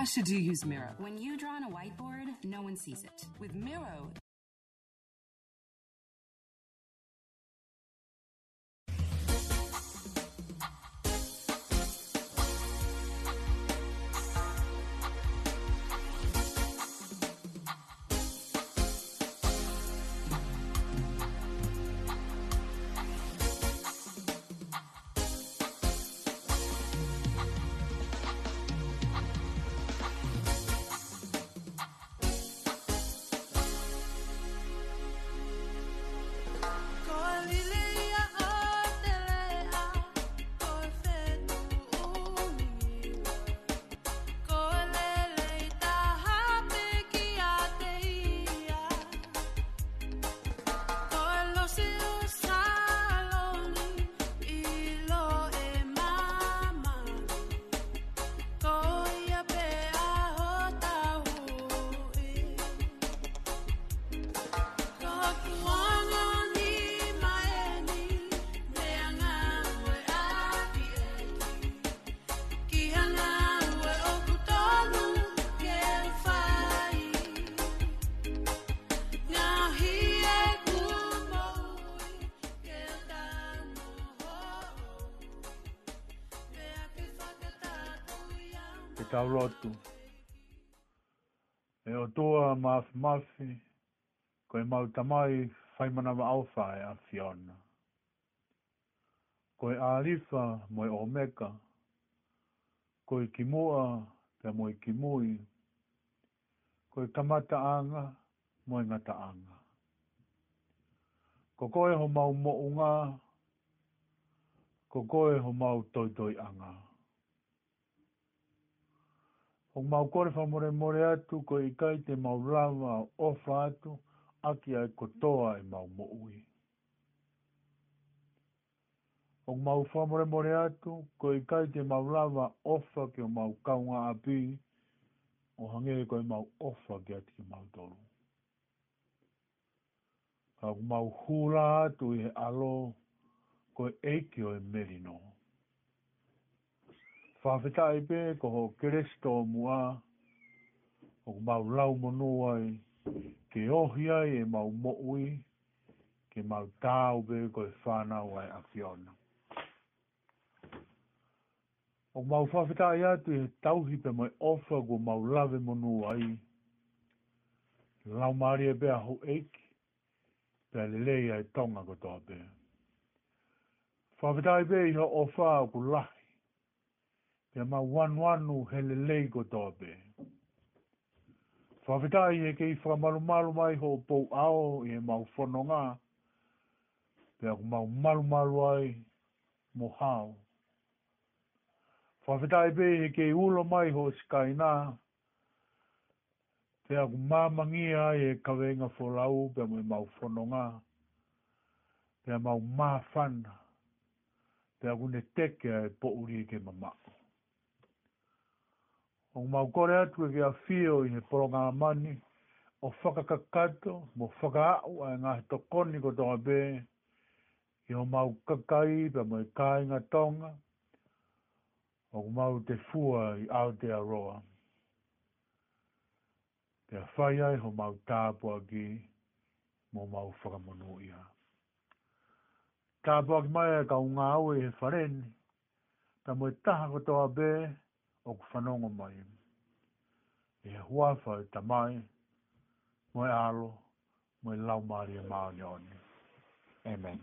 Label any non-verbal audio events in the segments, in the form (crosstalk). Why should you use Miro? When you draw on a whiteboard, no one sees it. With Miro, au lotu. E o tua mafi mafi, koe mau tamai whai manawa au e a Fiona. Koe ārifa moe o meka, koe ki mua te moe ki mui, koe kamata anga moe ngata anga. Ko koe ho mau mo unga, ko koe ho mau toitoi anga. anga. O maukore whamoremore atu ko i kai te maulawa ofa atu, aki ai kotoa i maumo ui. O mau whamoremore atu ko i kai te maulawa ofa ki o mau kaunga api, o hangere koe mau ofa ki ati ki mau toru. Ka mau hula atu i he alo, koe eiki o e merino. whawhetai pē ko ho keresto mua, ho mau lau monoai, e, ke ohi ai e mau mo'ui, ke mau tāu pē ko e whānau ai a fiona. Ho mau whawhetai atu e tauhi pē mai ofa ko mau lave monuai, lau maari e pē a ho eiki, pē lelei ai tonga ko tō pē. Whawhetai pē ho ofa ko lahi, pe ma wanu anu hele lei ko tope. Whawhetai e kei whamalu malu mai ho pou ao e mau fononga te aku mau malu malu ai mo hao. Whawhetai pe e kei ulo mai ho skaina, pe aku mamangi ai e kawenga wholau pe mo e mau whanonga, pe mau mafana, te aku ne teke e pouri e ke mamako o mau kore atu e kia whio i he poronga mani, o whakakakato, mo whakaau a ngā he tokoni ko tonga bē, i o mau kakai pa mo i kāinga tonga, o mau te fua i Aotearoa. Pea whai ai ho mau tāpua ki, mo mau whakamonu ia. Tāpua ki mai e ka unga au e he wharen, ta mo i taha ko tonga bē, o ku whanonga mai. E hua whau ta mai, moe alo, moe lau maria e maa ni Amen. Amen.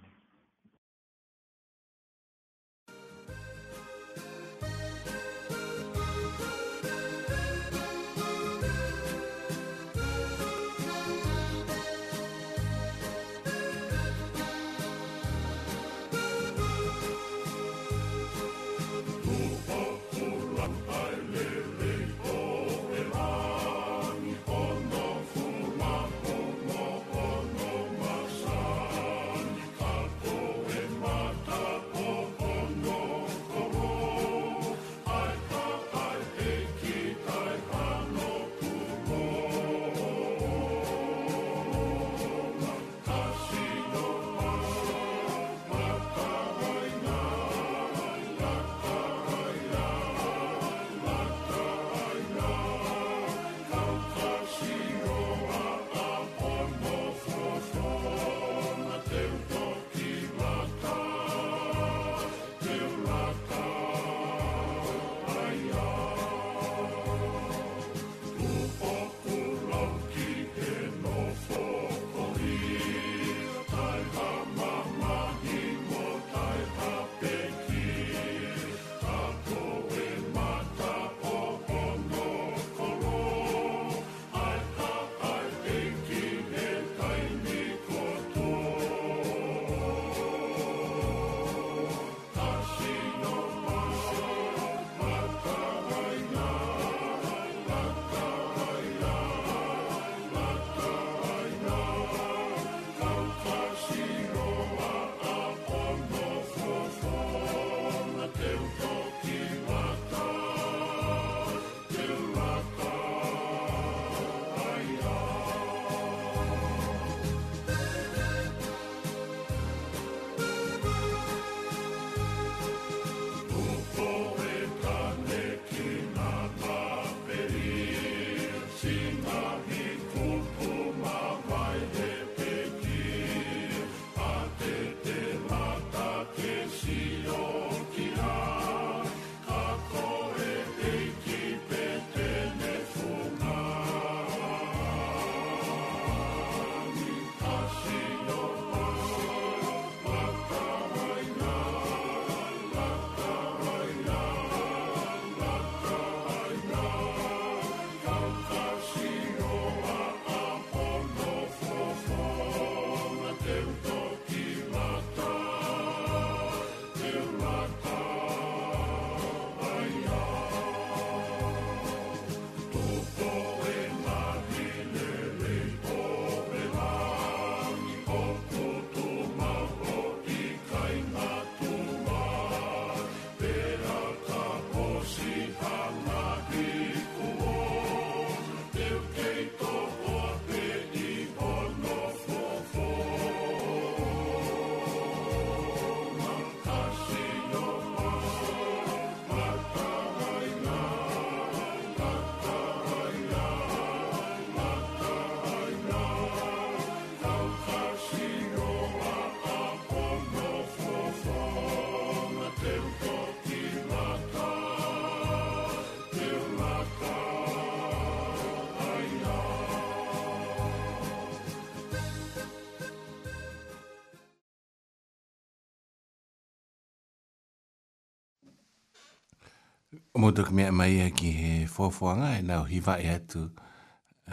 ngoto me mai ki he fofoanga e nau hiva e atu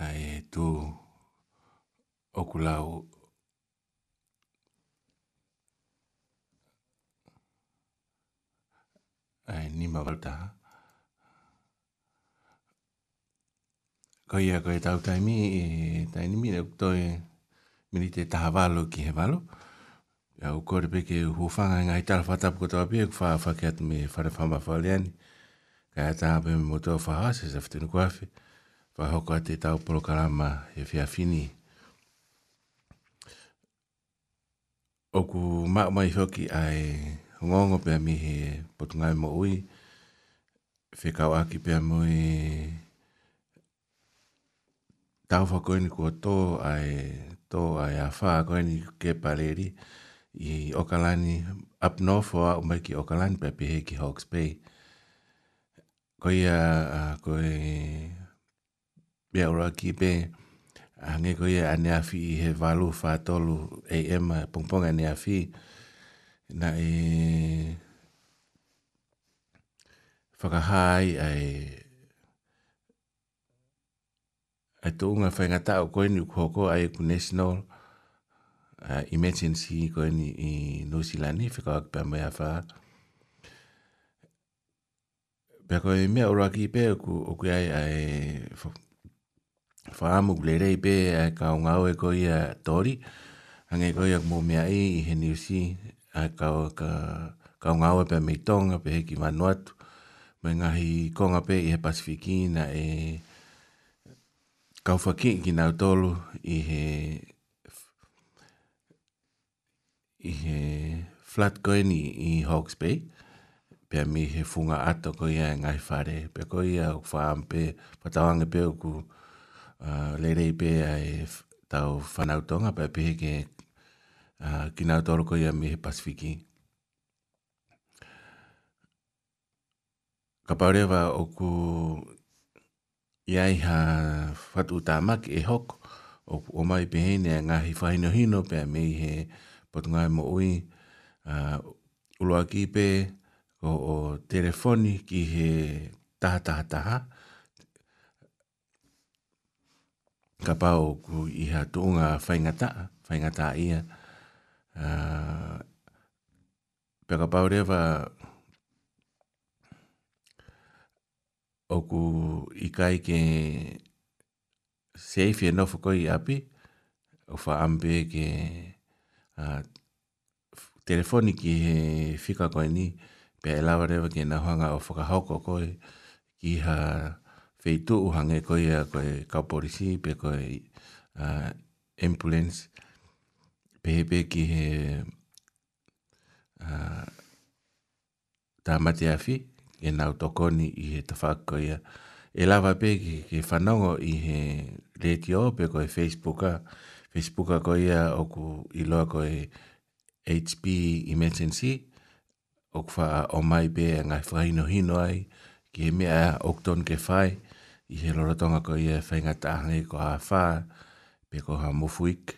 ai tu okulau ai ni mavalta ko ia ko e tau taimi e tainimi e toi mini te taha walo ki he walo au kore peke e hufanga e ngai tala whatapu kotoa pia kufaa e whake atu me whare whamawhaleani ai Kaya ta hape me moto o faha se se fitu nukua fi. Fa hoko ate tau polo karama e fi afini. Oku mak mai hoki ai ngongo pia mi he potu ngai mo ui. Fe kau aki pia mo e... Tau fa koini kua tō ai tō ai a faa koini ke pareri i Okalani up north o au mai ki Okalani pia pihe ki Hawke's Bay. Hawke's Bay. koi a à, à, koi bia ora ki pe ange à, koi ane afi he valu fa tolu am pongpong ane afi na e whakahai ai ai tōunga whaingata o koe ni ukoko ai ku national uh, emergency koe ni i New Zealand ni whikawak pēmea whaa pe ko me ora ki pe ku o ku ai ai fa mu glere pe ka un au e ko ia tori ange ko ia mo me ai i heni si a ka ka ka un au pe me tonga pe ki ma no atu me nga hi konga pe i he pasifiki na e ka fa ki ki na tolu i he i he flat koini i Hawke's Bay pe mi he funga ato ko ia e ngai whare, pe ko ia o whaam pe patawanga pe oku uh, lerei pe a e tau whanautonga pe pe heke uh, kinau toro ko ia mi he Pasifiki. Ka paurewa oku iai ha whatu tāmaki e hoko, o, o mai pe hene a ngahi whahino hino pe a mi he potungai e mo ui, uloa ki pe, o, o telefoni ki he taha taha taha. Ka pau ku iha tuunga whaingataa, whaingataa ia. Uh, ah, pe ka pau rewa ku i kai ke seifi e nofo koi api, o wha ambe ke uh, telefoni ki he fika koi ni, uh, pe e lawa rewa ki na hanga o whakahauko koe ki ha feitu u hange koe a koe kaporisi pe koe uh, ambulance pe pe ki he uh, mate afi e nau tokoni i he tawhako ia. E lawa pe ki ke whanongo i he reti o pe koe Facebooka. Facebooka koe ia oku i loa koe HP Emergency. Facebooka o kwa o mai be nga fraino hino ai ki he mea okton ke fai i he loratonga ko i e whainga tāhangi ko ha whā pe ko ha mufuik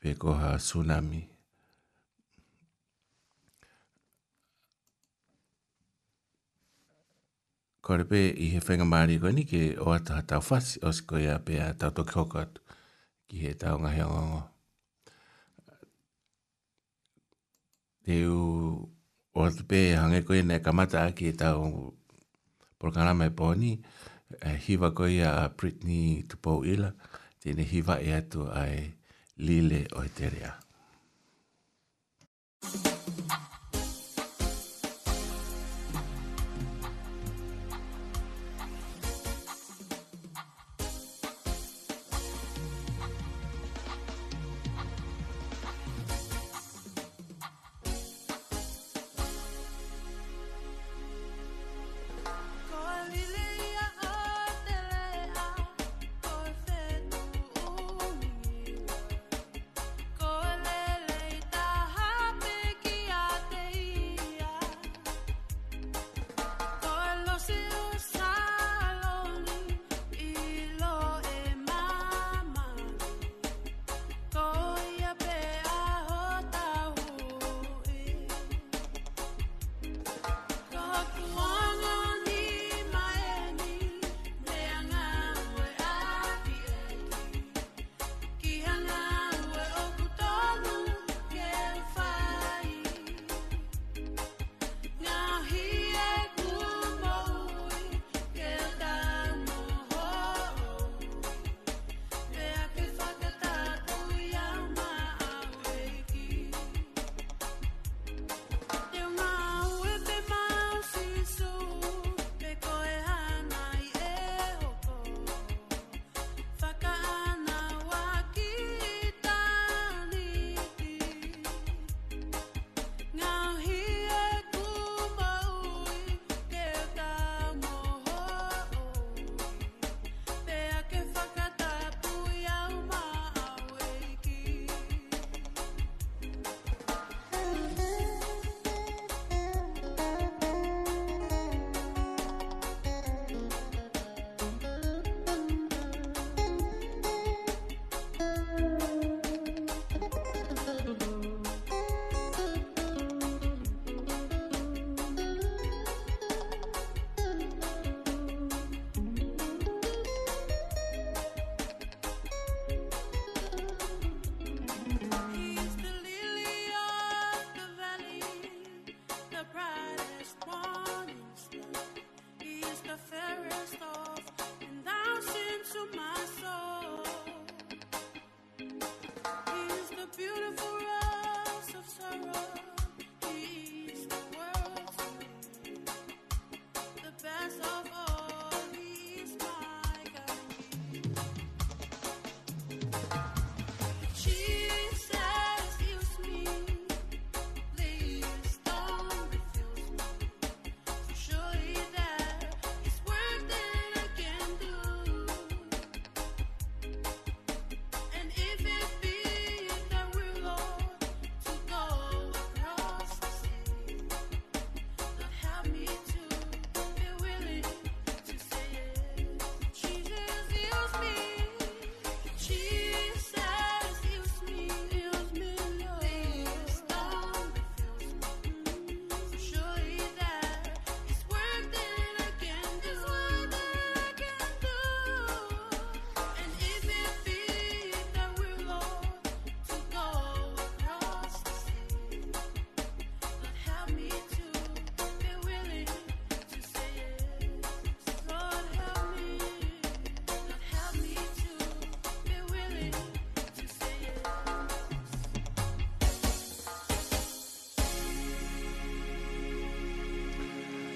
pe ko ha tsunami ko re pe i he whainga maari ko ni ke o ata tau whasi o siko ia pe a tau toki hoko atu ki he tau ngahe ngongo. te u o te pe hange koe nei kamata ki e tau programa e pōni, e eh, hiva koe a Britney Tupo Ila, tēne hiva e atu ai Lile Oiterea. Thank you.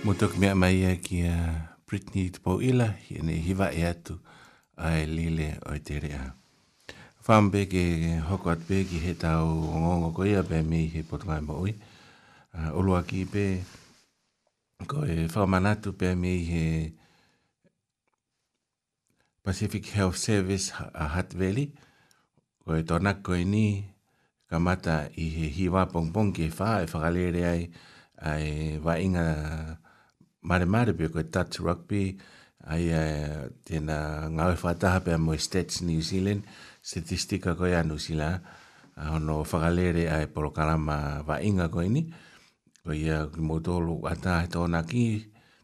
Mutuk mea mai e kia Britney Tpo Ila i ne hiwa e atu ai lile o te rea. Whambe ke hoko at he tau ngongo ko ia pe mi he potongai mo oi. Uh, olua ki pe ko e whamanatu pe me he Pacific Health Service a Hat Valley. Ko e tōnak ko e ni kamata i he hiwa pongpong ke wha e whakalere ai ai wainga mare mare pe koe touch rugby, ai uh, tēnā ngāwe whātaha pe amoe stats New Zealand, statistika koe anu sila, uh, ono whakalere ai porokarama wa inga koe ni, koe ia uh, ki motolo atā he tōna ki,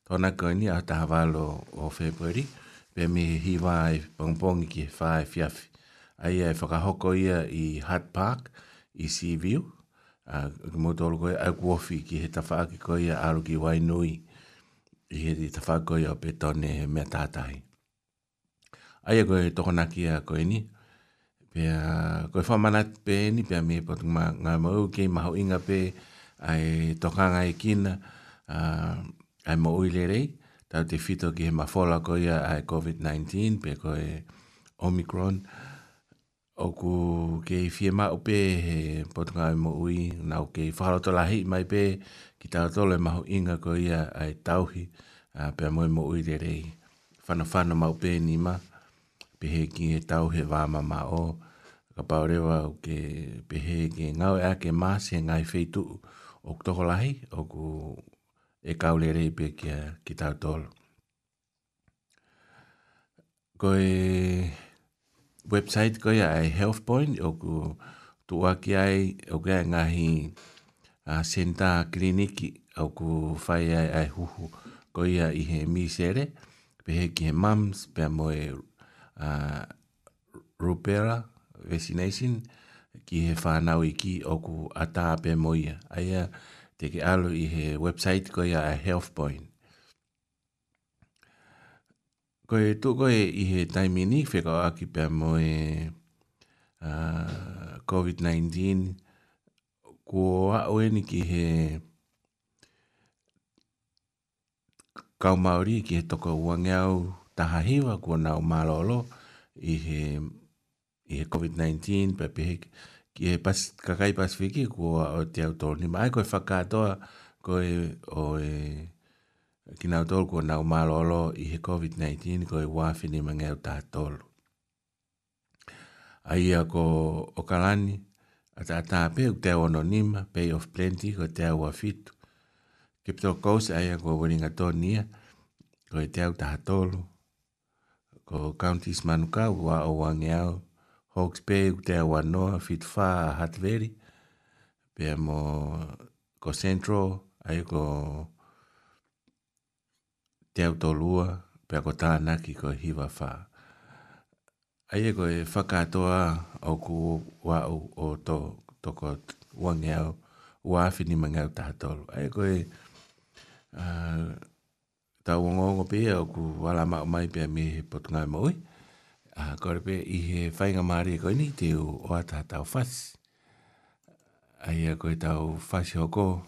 tōna koe ni atā hawalo o February, pe mi hiwa ai pongpongi ki whae fiafi. Ai ai eh, whakahoko ia i Hutt Park, i Sea View, uh, ki motolo koe au kuofi ki he tawha aki koe ia aru ki Wainui, i he ta whakoi o pe tone he mea tātahi. Aia koe tokonaki a koe ni, pe koe koe manat pe ni, pe me potu ma ngā mau ke maho inga pe, ai toka ngai e kina, ai mo uile rei, tau te whito ki he mawhola koe ai COVID-19, pe koe Omicron, o ku kei whie ma upe, he potu ngā mo ui, nau ke i whaharoto lahi mai pe, ki tā tole maho inga ko ia ai tauhi a uh, pe moe mo uire rei whana whana mau pē ni ma pehe ki e tauhe wāma ma o ka paurewa o ke pehe ki ngau ea ke māse ngai feitu o ktoko lahi o ku e kaule rei pe kia ki tā ko e website ko ia ai health point o ku tuakiai o ke ngahi ngahi a senta kliniki au ku fai ai ai huhu ko ia i he misere pe he ki he mums pe mo e uh, rupera vaccination ki he whanau i ki au ku ata pe mo ia aia te ke alu i he website ko ia a health point ko e tu ko e i he taimini whekau aki pe mo e uh, COVID-19 COVID-19 ko o eni ki he kau Māori ki he toko uange au taha hewa kua nau mālolo i he, i he COVID-19 pepehe ki he pas, kakai pasifiki kua o te au tōni. Ma ai koe whakātoa koe o e ki nau tōru kua nau mālolo i he COVID-19 koe wāwhini mangeo tātolo. Aia ko Okalani. Okalani. A tātā pē u te ono nima, Bay of Plenty, ko te awa fitu. Ke pito kousa aia ko waringa tō nia, ko e te au taha tolu. Ko Counties Manuka, wā o wange au, Hawks Bay u te awa noa, fitu whā a Hatveri, pē mo ko Central, aia ko te au tolua, pē ko tānaki ko hiva whā ai e koe whakatoa o ku wau o tō tōko wange au wāwhi ni mangi au tātolu. Ai e koe uh, tau o ngongo pia o ku wala mao mai pia mi he potu ngai maui. Uh, kore pia i he whainga maari e koe ni te o ata tau whas. Ai e koe tau whasi hoko o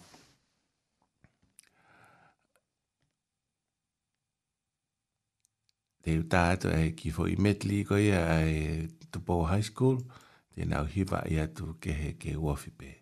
Te tā atu e ki fo i metli ko ia e Tupo High School. det er nau hiva i atu ke he ke uafipe.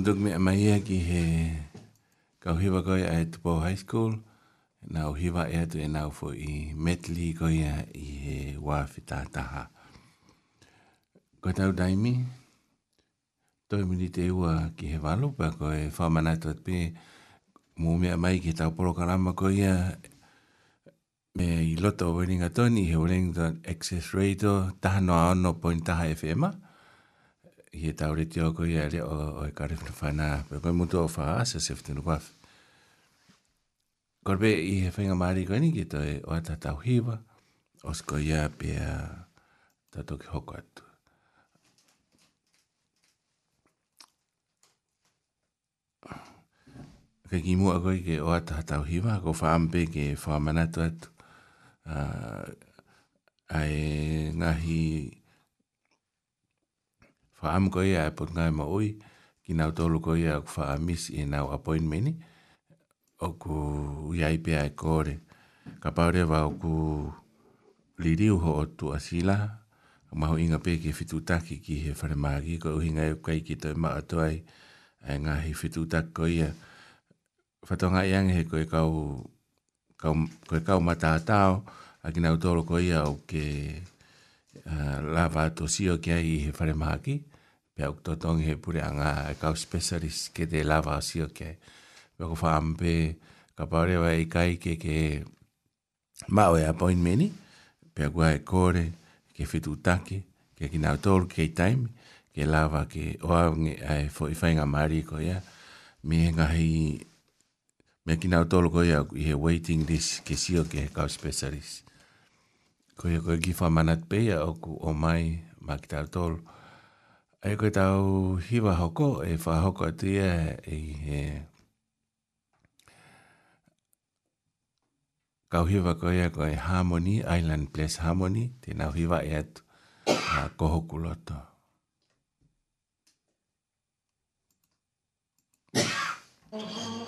hundu me mai e ki he kau hiva koi ai tu po high school na o hiva e tu e na o i metli koi i he wa fita taha ko tau daimi toi mini te ua ki he walu pa koi fa mana tu pe mu me mai ki tau polo karama koi me i loto o weringa toni he Wellington Access Radio taha no a ono point taha FM-a. he tau re te ako ia re o e kare whina whanā. Pe koe mutu o wha asa se whitinu waf. Korbe i he amari maari koe ni ki to o ata tau hiwa, o sko ia pe tato ki hoko atu. Ka ki mua koe ke o ata tau hiwa, ko whaampe ke whamanatu atu. Uh, ah, ai ngahi Wha amu ko ia e pot ngai ma oi, ki nau tolu ko ia ku wha miss i nau appointmenti, o ku iai pia e kore. Ka paure wau ku liriu ho o tu asila, maho inga pe ki fitutaki ki he wharemagi, ko uhinga e kai ki toi maa toai, e ngahi fitutaki ko ia. Whatonga iang he koe kau, kau, koe kau matatao, a ki nau tolu ko ia o ke uh, lava to sio ki ai he wharemagi, pe ok to tong he pure anga e ka specialist ke de la va si ok pe ko fam pe ka pare va i e kai ke ke ma o e appointment pe gua e kore ke fitu taki ke kina tor ke time ke lava ke o ai fo i fainga mari ko ya mi nga hi me kina tor ko ya i he waiting list ke si ok ka specialist ko ya ko gi fa manat pe ya o mai ma kitar tor ko Ai eta tau hiwa hoko e whahoko atia e he... Kau hiwa koe Harmony, Island Place Harmony, te nau hiwa e a koho (coughs)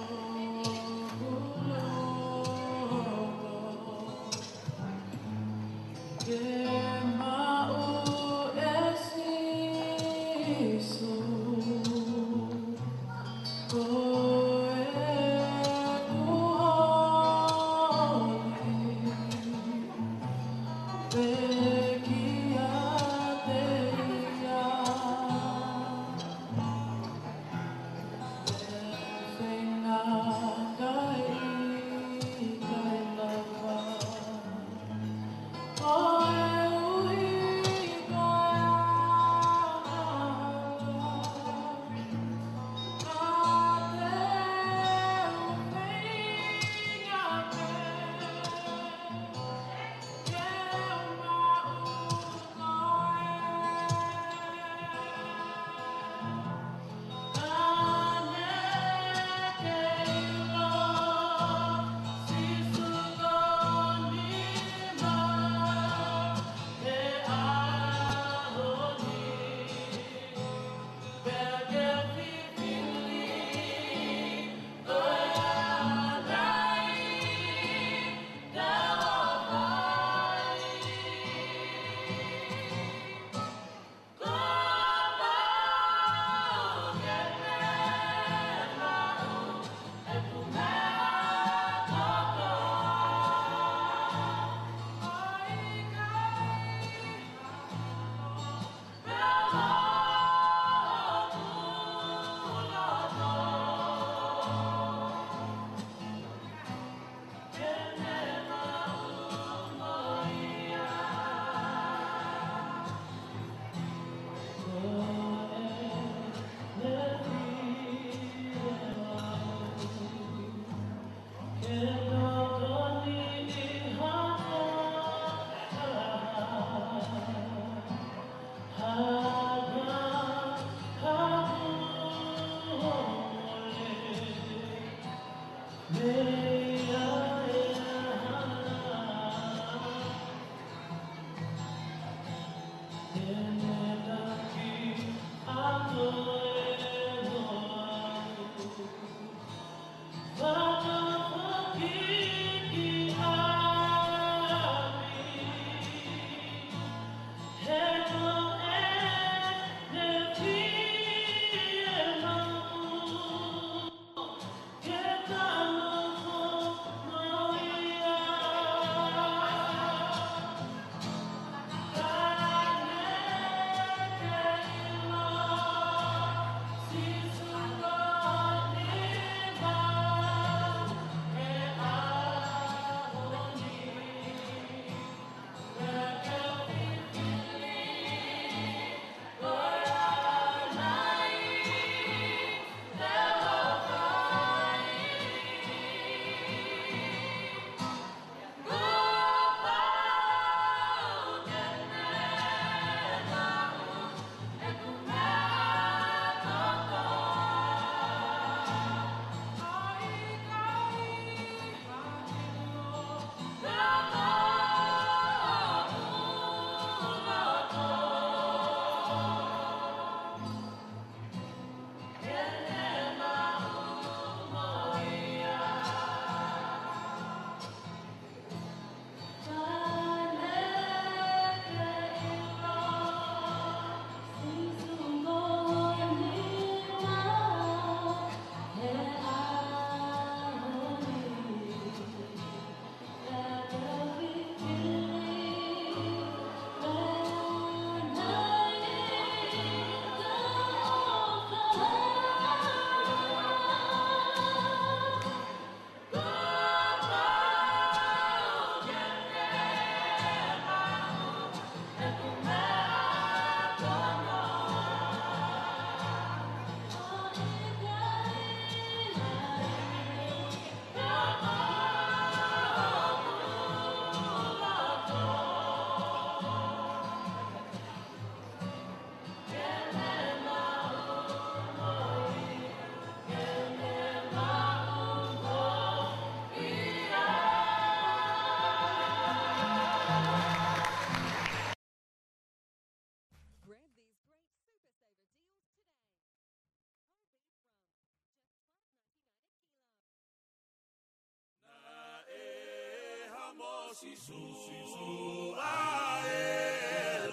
sisu ae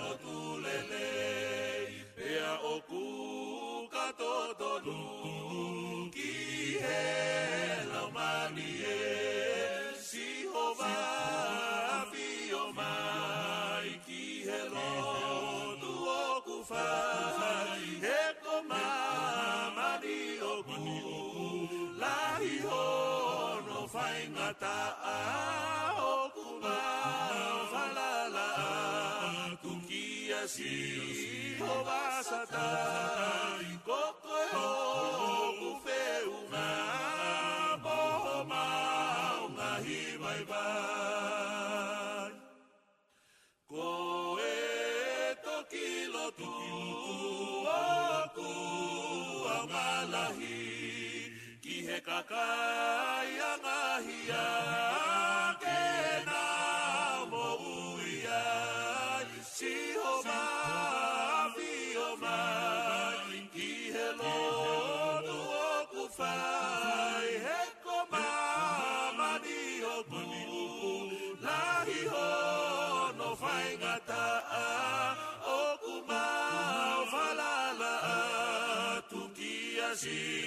lo tulele ipea okuka totonu Dios, Hijo Brasil.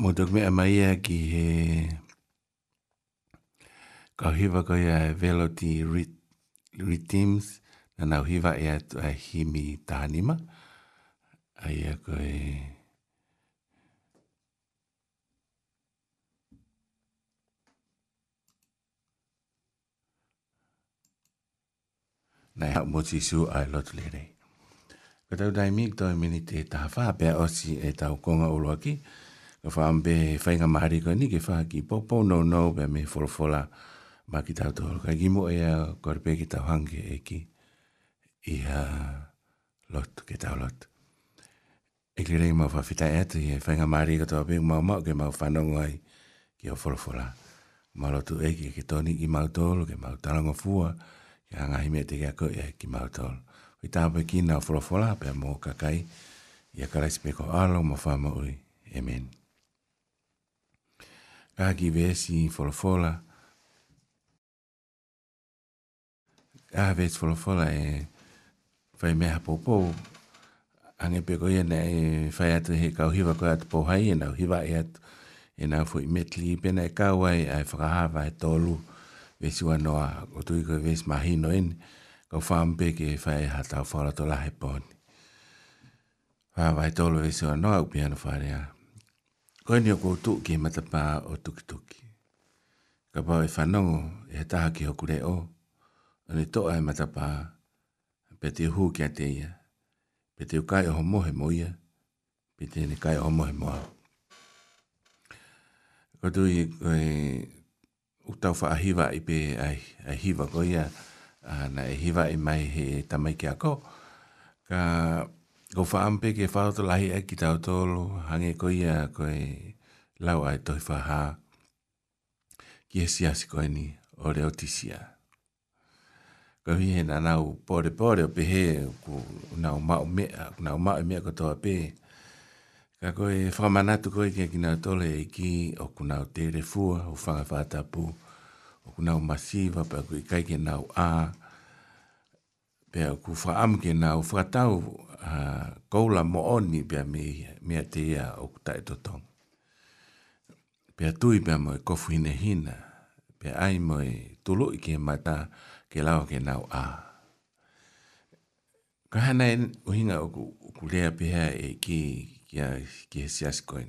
Mutta me ama iäki he ka hiva ka ia veloti ritims na nau hiva ia tu a himi tahanima. A ia ko e... Nei hau moti su ai lotu le rei. Ka tau daimik tau mini te taha wha, pia osi e tau konga uloa ki. ka wha mbe whai ngā mahari ka ni ke wha ki popo no no pe me wholawhola ma ki tau tō ka gimo ea kua rupe ki tau hange e ki i a lot ke tau lot e ki rei mau whawhita e atu i e whai ngā mahari ka tau apeng mau mau ke mau whanongo ai ki o wholawhola ma lotu e ki ke toni ki mau tōlo ke mau tarango fua ki a ngahi mea te kia koe e ki mau tōlo i tāpe ki nā wholawhola pe mō kakai Ia karaisi peko alo mo whama ui. Amen. Amen. agi vesi in folofola. A vesi folofola e fai meha popo. Ange pego ia ne e fai atu he kau hiva koe atu pohai e nau hiva e atu. E nau fui metli i pena e kauai a e whakahava e tolu vesi ua noa. O tui koe vesi mahi no eni. Kau whaampeke e fai hatau whala to lahe pohani. Whaavai tolu vesi ua noa upi anu whare anu. Ko ni ko to e e ki mata pa o tuki tuki. Ka pa e fanongo e taha ki o kure o. Ne to ai mata pa. Pe te hu ki ate ia. Pe te ukai o mohe mo ia. Pe te ne kai o mohe mo Ko tu i koe utau fa ahiwa i pe ahiwa ko ia. Ana ahiwa e i mai he tamai ki a ko. Ka Ko whaampe ke whaoto lahi e ki tau tolo, hange ko ia ko e lau ai tohi whaha. Ki e siasi ko e ni, o reo tisia. Ko hi he na nau pore pore o pehe, ku nau mao mea, ku nau mao mea ko toa pe. Ka ko e whamanatu ko e ke ki nau tole e ki, o ku nau te re fua, o whanga whaatapu, o ku nau masiva, pa ku i kaike nau a, pe o ku whaam ke nau whatau, o koula mooni pia mea teia o kutai totong. Pia tui pia moi kofu hine hina, pia ai moi tulu ike mata ke lao ke nau a. Kahana en uhinga o kulea pia e ki kia ki siaskoin.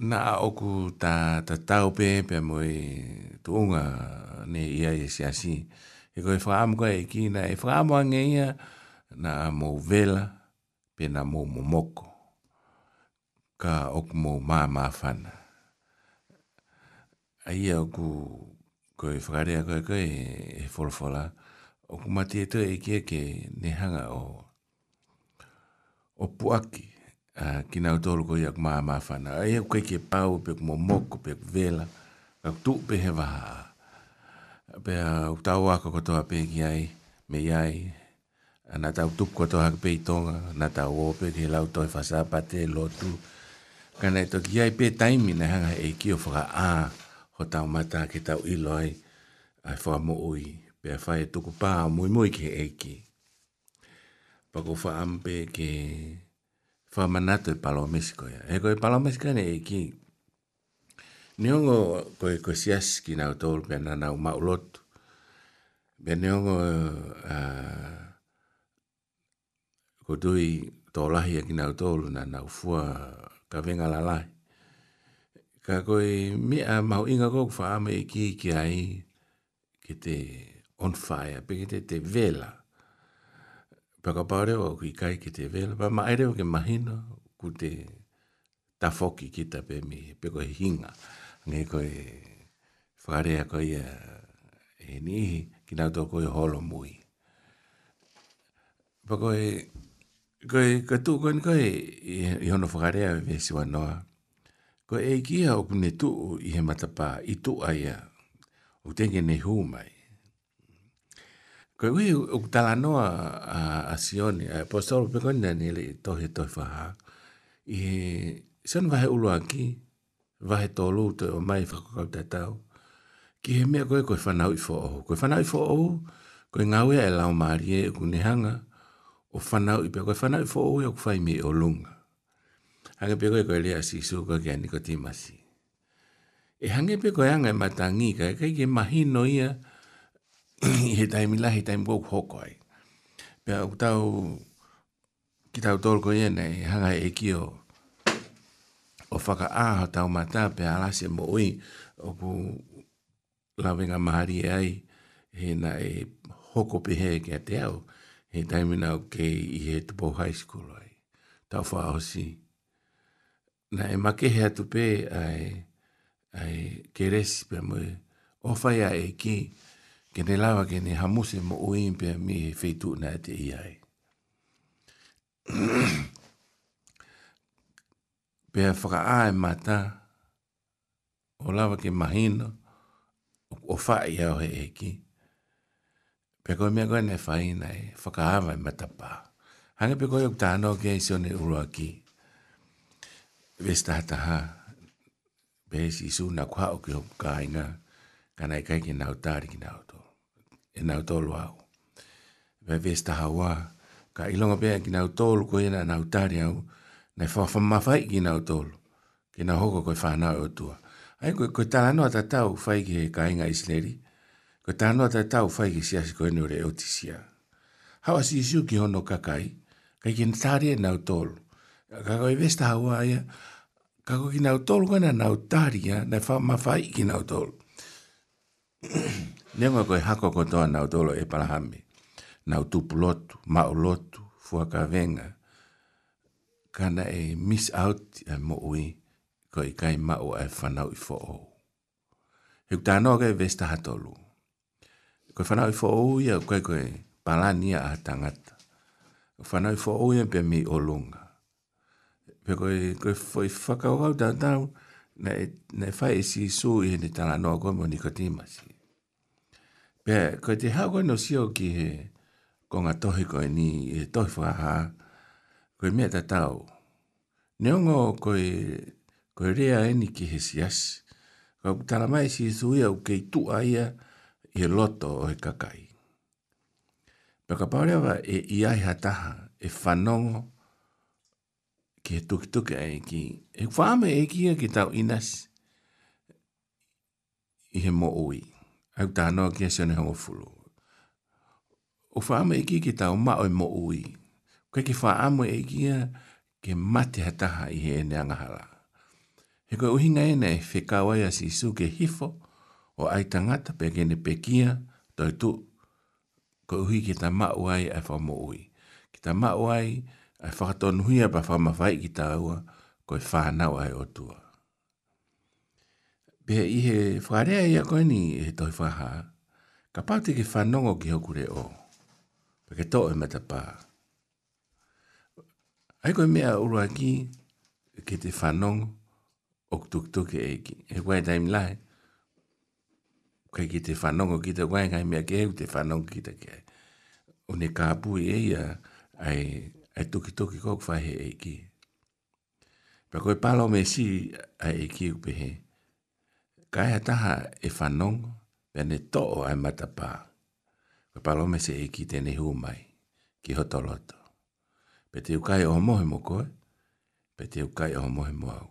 Na oku ta ta tau pe pe moi tuunga ne ia e siasi. E koe koe e ki na e ange ia, na mo vela pe na mo momoko ka ok mo ma ma fana ai aku ko e frare ko e ko e for fora o ku mati e ke ke ne hanga o o puaki a kina o tolu ko yak ma ma fana ai aku ke ke pau pe mo moko pe vela ka tu pe he va pe o tawa ko to ape ki ai me ai ana tau tuku atu haka pei tonga, ana tau ope, ni lau toi fasapa te lotu. Kana e toki ai pe taimi na hanga e kio whaka a, ho tau mata ke tau ilo ai, ai whaka mo ui, pe a whae tuku pā mui mui ke eki. Pako wha ampe ke wha manato e palo mesiko ya. E koe palo mesiko ane eki, Niongo koe koe siasi ki nau tōru pia nana umau lotu. Pia niongo uh, ko tui tō lahi a kina utolu na nau fua ka venga la lai. Ka koi mea mau inga kou kwa ame ki ki ai ki te on fire, pe ki te te vela. Pa ka pāreo a kui kai ki te vela, pa maereo ke mahino ku te tafoki ki ta pe mi, pe koi hinga. Nge koi whakarea koi a e nihi ki nau tō koi holo mui. Pa koi... Koe, ka tū koe ni koe i hono whakarea me si wanoa. Koe e kia o kune tū i he matapā i tū aia o tenge nei hū mai. Koe ui o kutala noa a, a Sione, a apostolo pe koe nani le tohe tohe whaha. I he, sion vahe ulo aki, vahe tolu te o mai whakakau tatau. Ki he mea koe koe whanau i fo'o. Koe whanau i fo'o, koe ngāwea e lau maari e kune hanga. Koe o whanau i pekoe, whanau i fōu i okwhai me o lunga. Hanga pekoe koe lea si suka kia niko timasi. E hanga pekoe anga i matangi ka, e kai ke mahi no ia i (clears throat) he taimi la, he taimi kou hoko ai. Pea o tau, ki tau tōru koe ia nei, hanga e ki o whaka ha tau mata, pea alase mo ui, o ku lawenga mahari ai, he na e hoko pehe kia te au he taimi nau ke i he tupo high school ai. Tau wha hosi. Na e make hea tupe ai, ai ke resi pia mui. O whaia e ki, ke ne lawa ke ne hamuse mo uim pia mi he feitu na te i ai. pia whaka a e mata, o lawa ke mahino, o whaia o he e ki. Pekoi mea koe ne whai nei, whakahawa i matapā. Hanga pe koe ukta anō kia isi o ne urua ki. Vestahataha, pēs isu nā kua o ki hoku kā inga, kanai kai ki nāu tāri ki nāu tō. E nāu tō lu au. Vē vestaha wā, ka ilonga pēa ki nāu tō lu koe na nāu tāri au, nei whawhamawhai ki nāu tō ki nā hoko koe whānau e o tua. Ai koe koe tā anō tātau whai ki he kā inga isi ko ta no ta tau fai ki sia ko ni ore otisia ha wa si si ki hono kakai ka ki ntari na utol ka ko i vesta ha wa ia ka ko ki na utol ko na na utari ia na fa ma fai ki na utol ne ko ko hako ko to na utol e pala hami na utupulot ma ulot fu ka venga kana e miss out e mo ui ko i kai ma o e fa na u fo o Hei tāna oge vesta hatolu koe whanau i fo'o ia koe koe palani a tangata. Koe whanau i fo'o ia pe mi o lunga. Pe koe koe whoi whakau au tau tau, ne whai e si su i hene tala noa koe mo nikotimasi. Pe koe te hau koe no si ki he konga tohi koe ni e tohi whaha, koe mea ta tau. Neongo koe, koe rea e ni ki he siasi. Koe tala mai si su ia u kei tu aia, koe i he loto o he kakai. Paka paurewa e iai hataha e whanongo ki he tukituke ai ki e whaame e kia ki tau inas i he mo ui. Au tā noa kia sione hongo fulu. O whaame e kia ki tau ma oi mo ui. Kwa ki whaame e kia ke mate hataha i he ene angahala. He koe uhinga ene e whekawaya si su ke Hifo o ai tangata pe kene pekia tau tu ko uhi ki ta mau ai ai whamo ui. Ki ta mau ai ai whakaton huia pa whama whai ki ta ua ko i whanau ai o tua. Pe i he whare ai a koe ni he tohi whaha ka pate ki whanongo ki hokure o pe ke tō e mata pā. Ai koe mea urua ki ke te whanongo o tuk tuk e eki. He wai daim lai kai ki te whanongo ki te wainga mea ke heu te whanongo ki te ke ai. O ne ka apu e ia ai, ai toki toki kok whahe e ki. Pa koe palo me si ai e ki upe he. Kai a taha e whanongo pe ne to'o ai matapā. Pa palo me se e ki te ne humai ki hotoloto. Pe te ukai o mohe mo koe, pe te ukai o mohe mo au.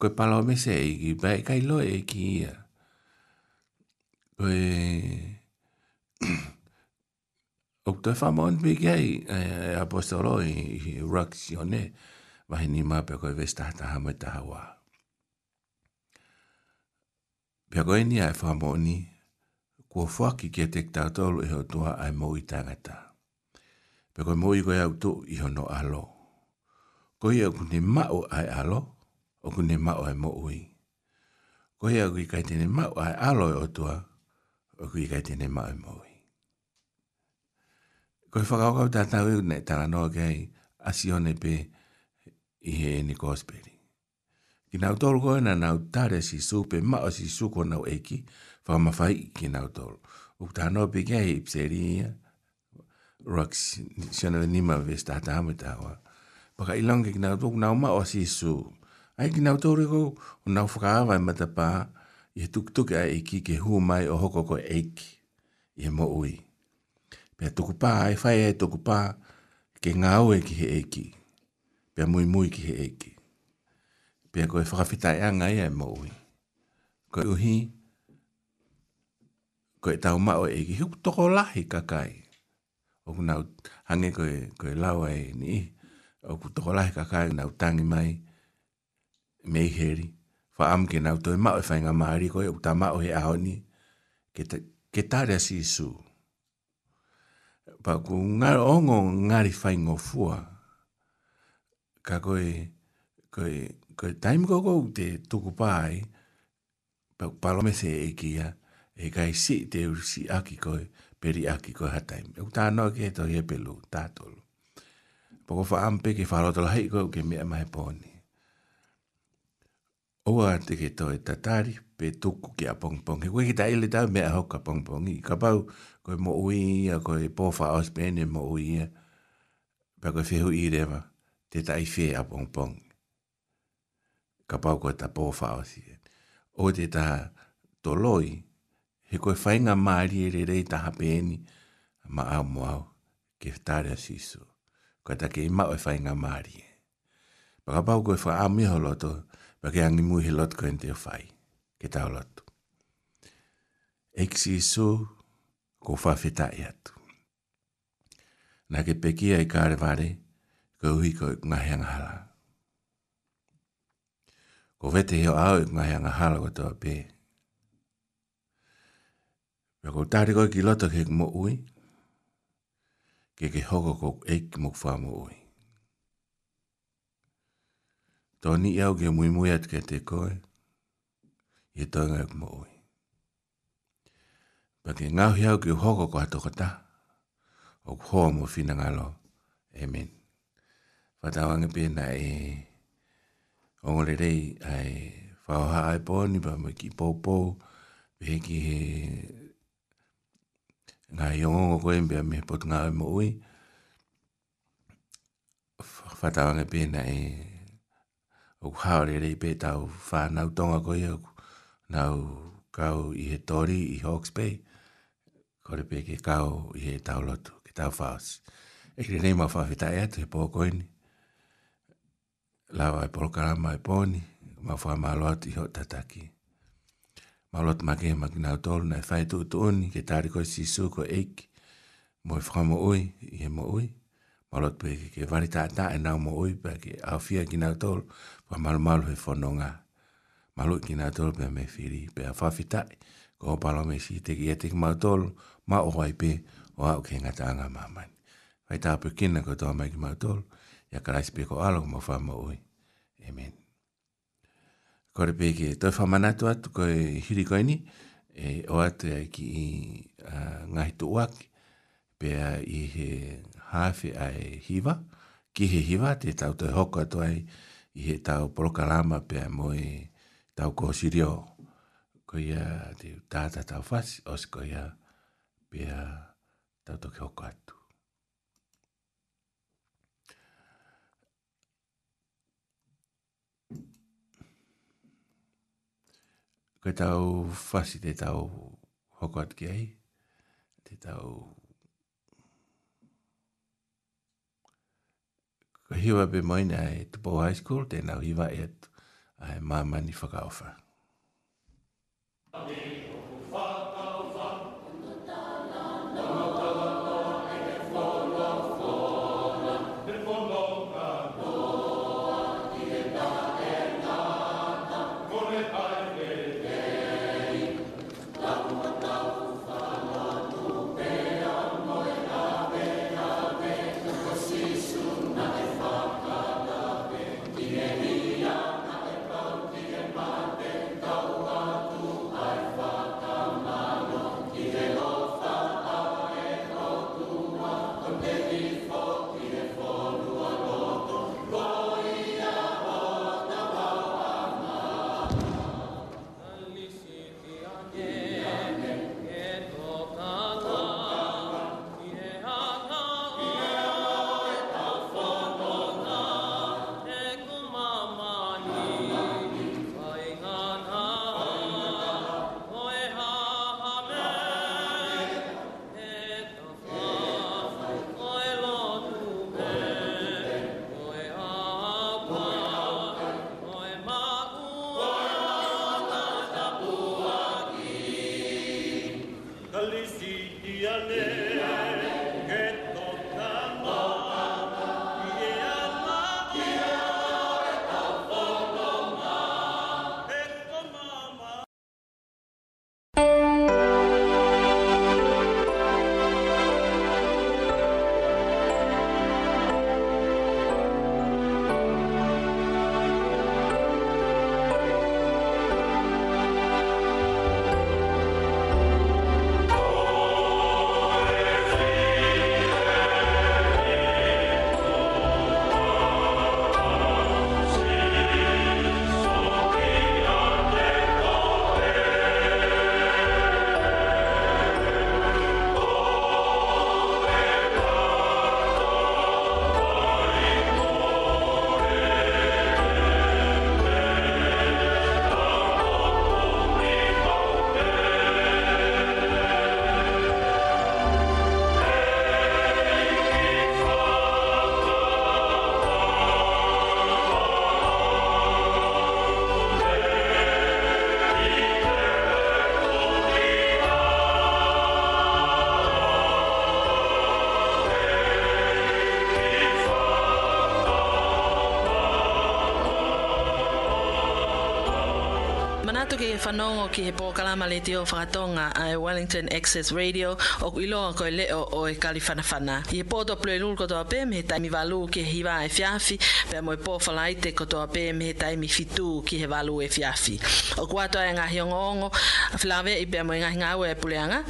Koe palo me se e ki, pa e kai loe e ki ia. (clears throat) e o te fa ai a postoro i reaksione va ni ma pe ko vesta ta ha me ta wa pe ko ni ai fa mo ni ko fa ki ke te ta to lo e ho to ai mo i ta ta pe ko mo i ko au to i ho no alo ko i ku ni ma o ai alo o ku ni ma o ai mo ui ko i ku i ka ni ma o ai alo e o to o kui kai tēnei mau maui. Koe whakaokau tātau e nei tāra noa kei asione pē i he ni kōsperi. Ki nau tōru koe na nau tāre si sūpe mao si sūko nau eki whamawhai ki nau tōru. Uku tā noa pē kei i pseri ia roks siona le nima vē stāta amatawa. Paka ilonga ki nau tōru nau mao si sū. Ai ki nau tōru kou nau whakaawai e matapaa i he tukutuki ai i ki ke hu mai o hoko ko eiki i he mo ui. Pea tuku pā, ai whai ai tuku pā, ke ngā ue ki he eiki. Pea mui mui ki he eiki. Pea koe whakawhita e anga i he mo ui. Koe uhi, koe tau mao eiki, hiu toko lahi kakai. O kuna hange koe, koe lawa e ni, o kuna toko lahi kakai, kuna utangi mai, meiheri. Meiheri fa am ke na to ma fa e nga ma ri ko u ta ma o he a ho ni ke ta ke ta re si su pa ku nga o ngo nga ri fa ngo fu a ka ko e ko e ko e taim go go te tu ku pa ai pa pa lo me se e ki a e ka i si te u si a ki ko e peri a ki ko ha taim e u ta no ke to ye pelu ta to Poko wha ampe ki wha rotolo hei koe ke mea mahe pōni. Oa te ke toi e tatari, pe tuku ki a pongpong. He kweki ta ele tau mea hoka pongpong. Ka pau, koe mo ui ia, koe pofa ospene mo ui ia. Pa koe fehu i rewa, te tai fe a pongpong. Ka pau koe ta pofa osi. O te ta toloi, he koe whainga maari ere rei ta hapeeni, ma au mo au, ke tare a sisu. Koe ta ke ima oe whainga maari. E. Pa ka pau koe wha a miholo toi, Wa ke angi mui he lot ko en te o whai. Ke tau lotu. Eksi so, ko whawhita i e atu. Nā ke peki ai kāre vare, ko uhi ko ngahi angahala. Ko vete heo au e ngahi angahala ko tō pē. Pia ko tāre koi ki loto ke mo ui, ke ke hoko ko eik mo kwha mo ui. Tōni iau ke mui mui atu kei te koe, i tōnga ku e mo ui. Pa ke ngau hiau ke hoko ko hato kata, o ku hoa mo whina ngalo. Amen. Whatawanga pēna e ongore rei ai whaoha ai pōni pa mo ki pōpō, pe ki he ngā iongongo koe mbea me potu ngā ui e mo ui. Whatawanga pēna e ongore o ku haore rei pe tau whanau tonga koe au nau kau i he tori i Hawke's Bay. Kore pe ke kau i he tau lotu, ke tau whaos. E kire nei mau whawhita e atu he pō koini. Lawa e polo karama e pōni, mau whaa mālo atu i ho tataki. Mālo atu make he maki nau tolu nei whaetu utu uni, ke tāri koe si suko eiki, mo e whamo ui, i he mo ui ala pe ke ke vari ta ta e nau mo oi pe ke a fia ki na tol pa mal mal he fononga malu ki na tol pe me firi pe a fa fita ko pa lo me si te ki e te ma tol ma o oi pe o a ke nga ta nga ma man vai ta pe kin na ko ta mai ki ma tol ya ka pe ko alo mo fa mo oi amen ko re pe ke to fa mana tu at ko hiri ko ni e o at ki a nga hitu wak e pea i he hawhi ai hiva, ki he hiva te tau te hoko atu ai i he tau prokalama pea mo i tau kōsirio. Ko ia te tāta tau whasi, os ko ia pea tau toke hoko atu. Koe tau whasi te tau hoko atu ki ai, te tau hiwa be moina e Tupo High School, tēnā hiwa e atu, ai māmani whakawha. Amen. te whanongo ki he pōkalama le te o whakatonga a Wellington Access Radio o ku iloa koe leo o e kalifanafana. I he pōto plue nul kotoa pē me he taimi walu ki he hiwa e fiafi pē mo e pō whalaite kotoa pē me he taimi fitu ki he walu e fiafi. O ku atoa e ngahi ongo ongo a whilawe i pē mo e ngahi ngawe e puleanga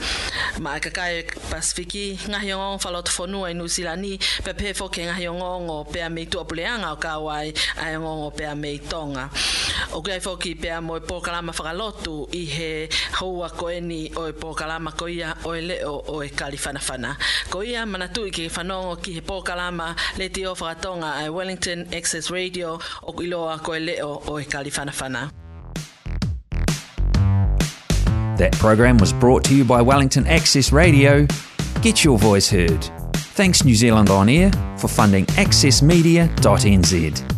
ma e kakai e pasifiki ngahi ongo ongo whalotu whonua i nusilani pē pē fo ke ngahi ongo ongo pē a meitua puleanga o kawai a ongo ongo pē a meitonga. Ngahi O foki pōkalama whakalotu i he o e pōkalama ko ia o e leo o e kali whanawhana. Ko ia manatu i whanongo ki he pōkalama le te o whakatonga ai Wellington Access Radio o iloa ko e leo o e kali whanawhana. That program was brought to you by Wellington Access Radio. Get your voice heard. Thanks New Zealand On Air for funding accessmedia.nz.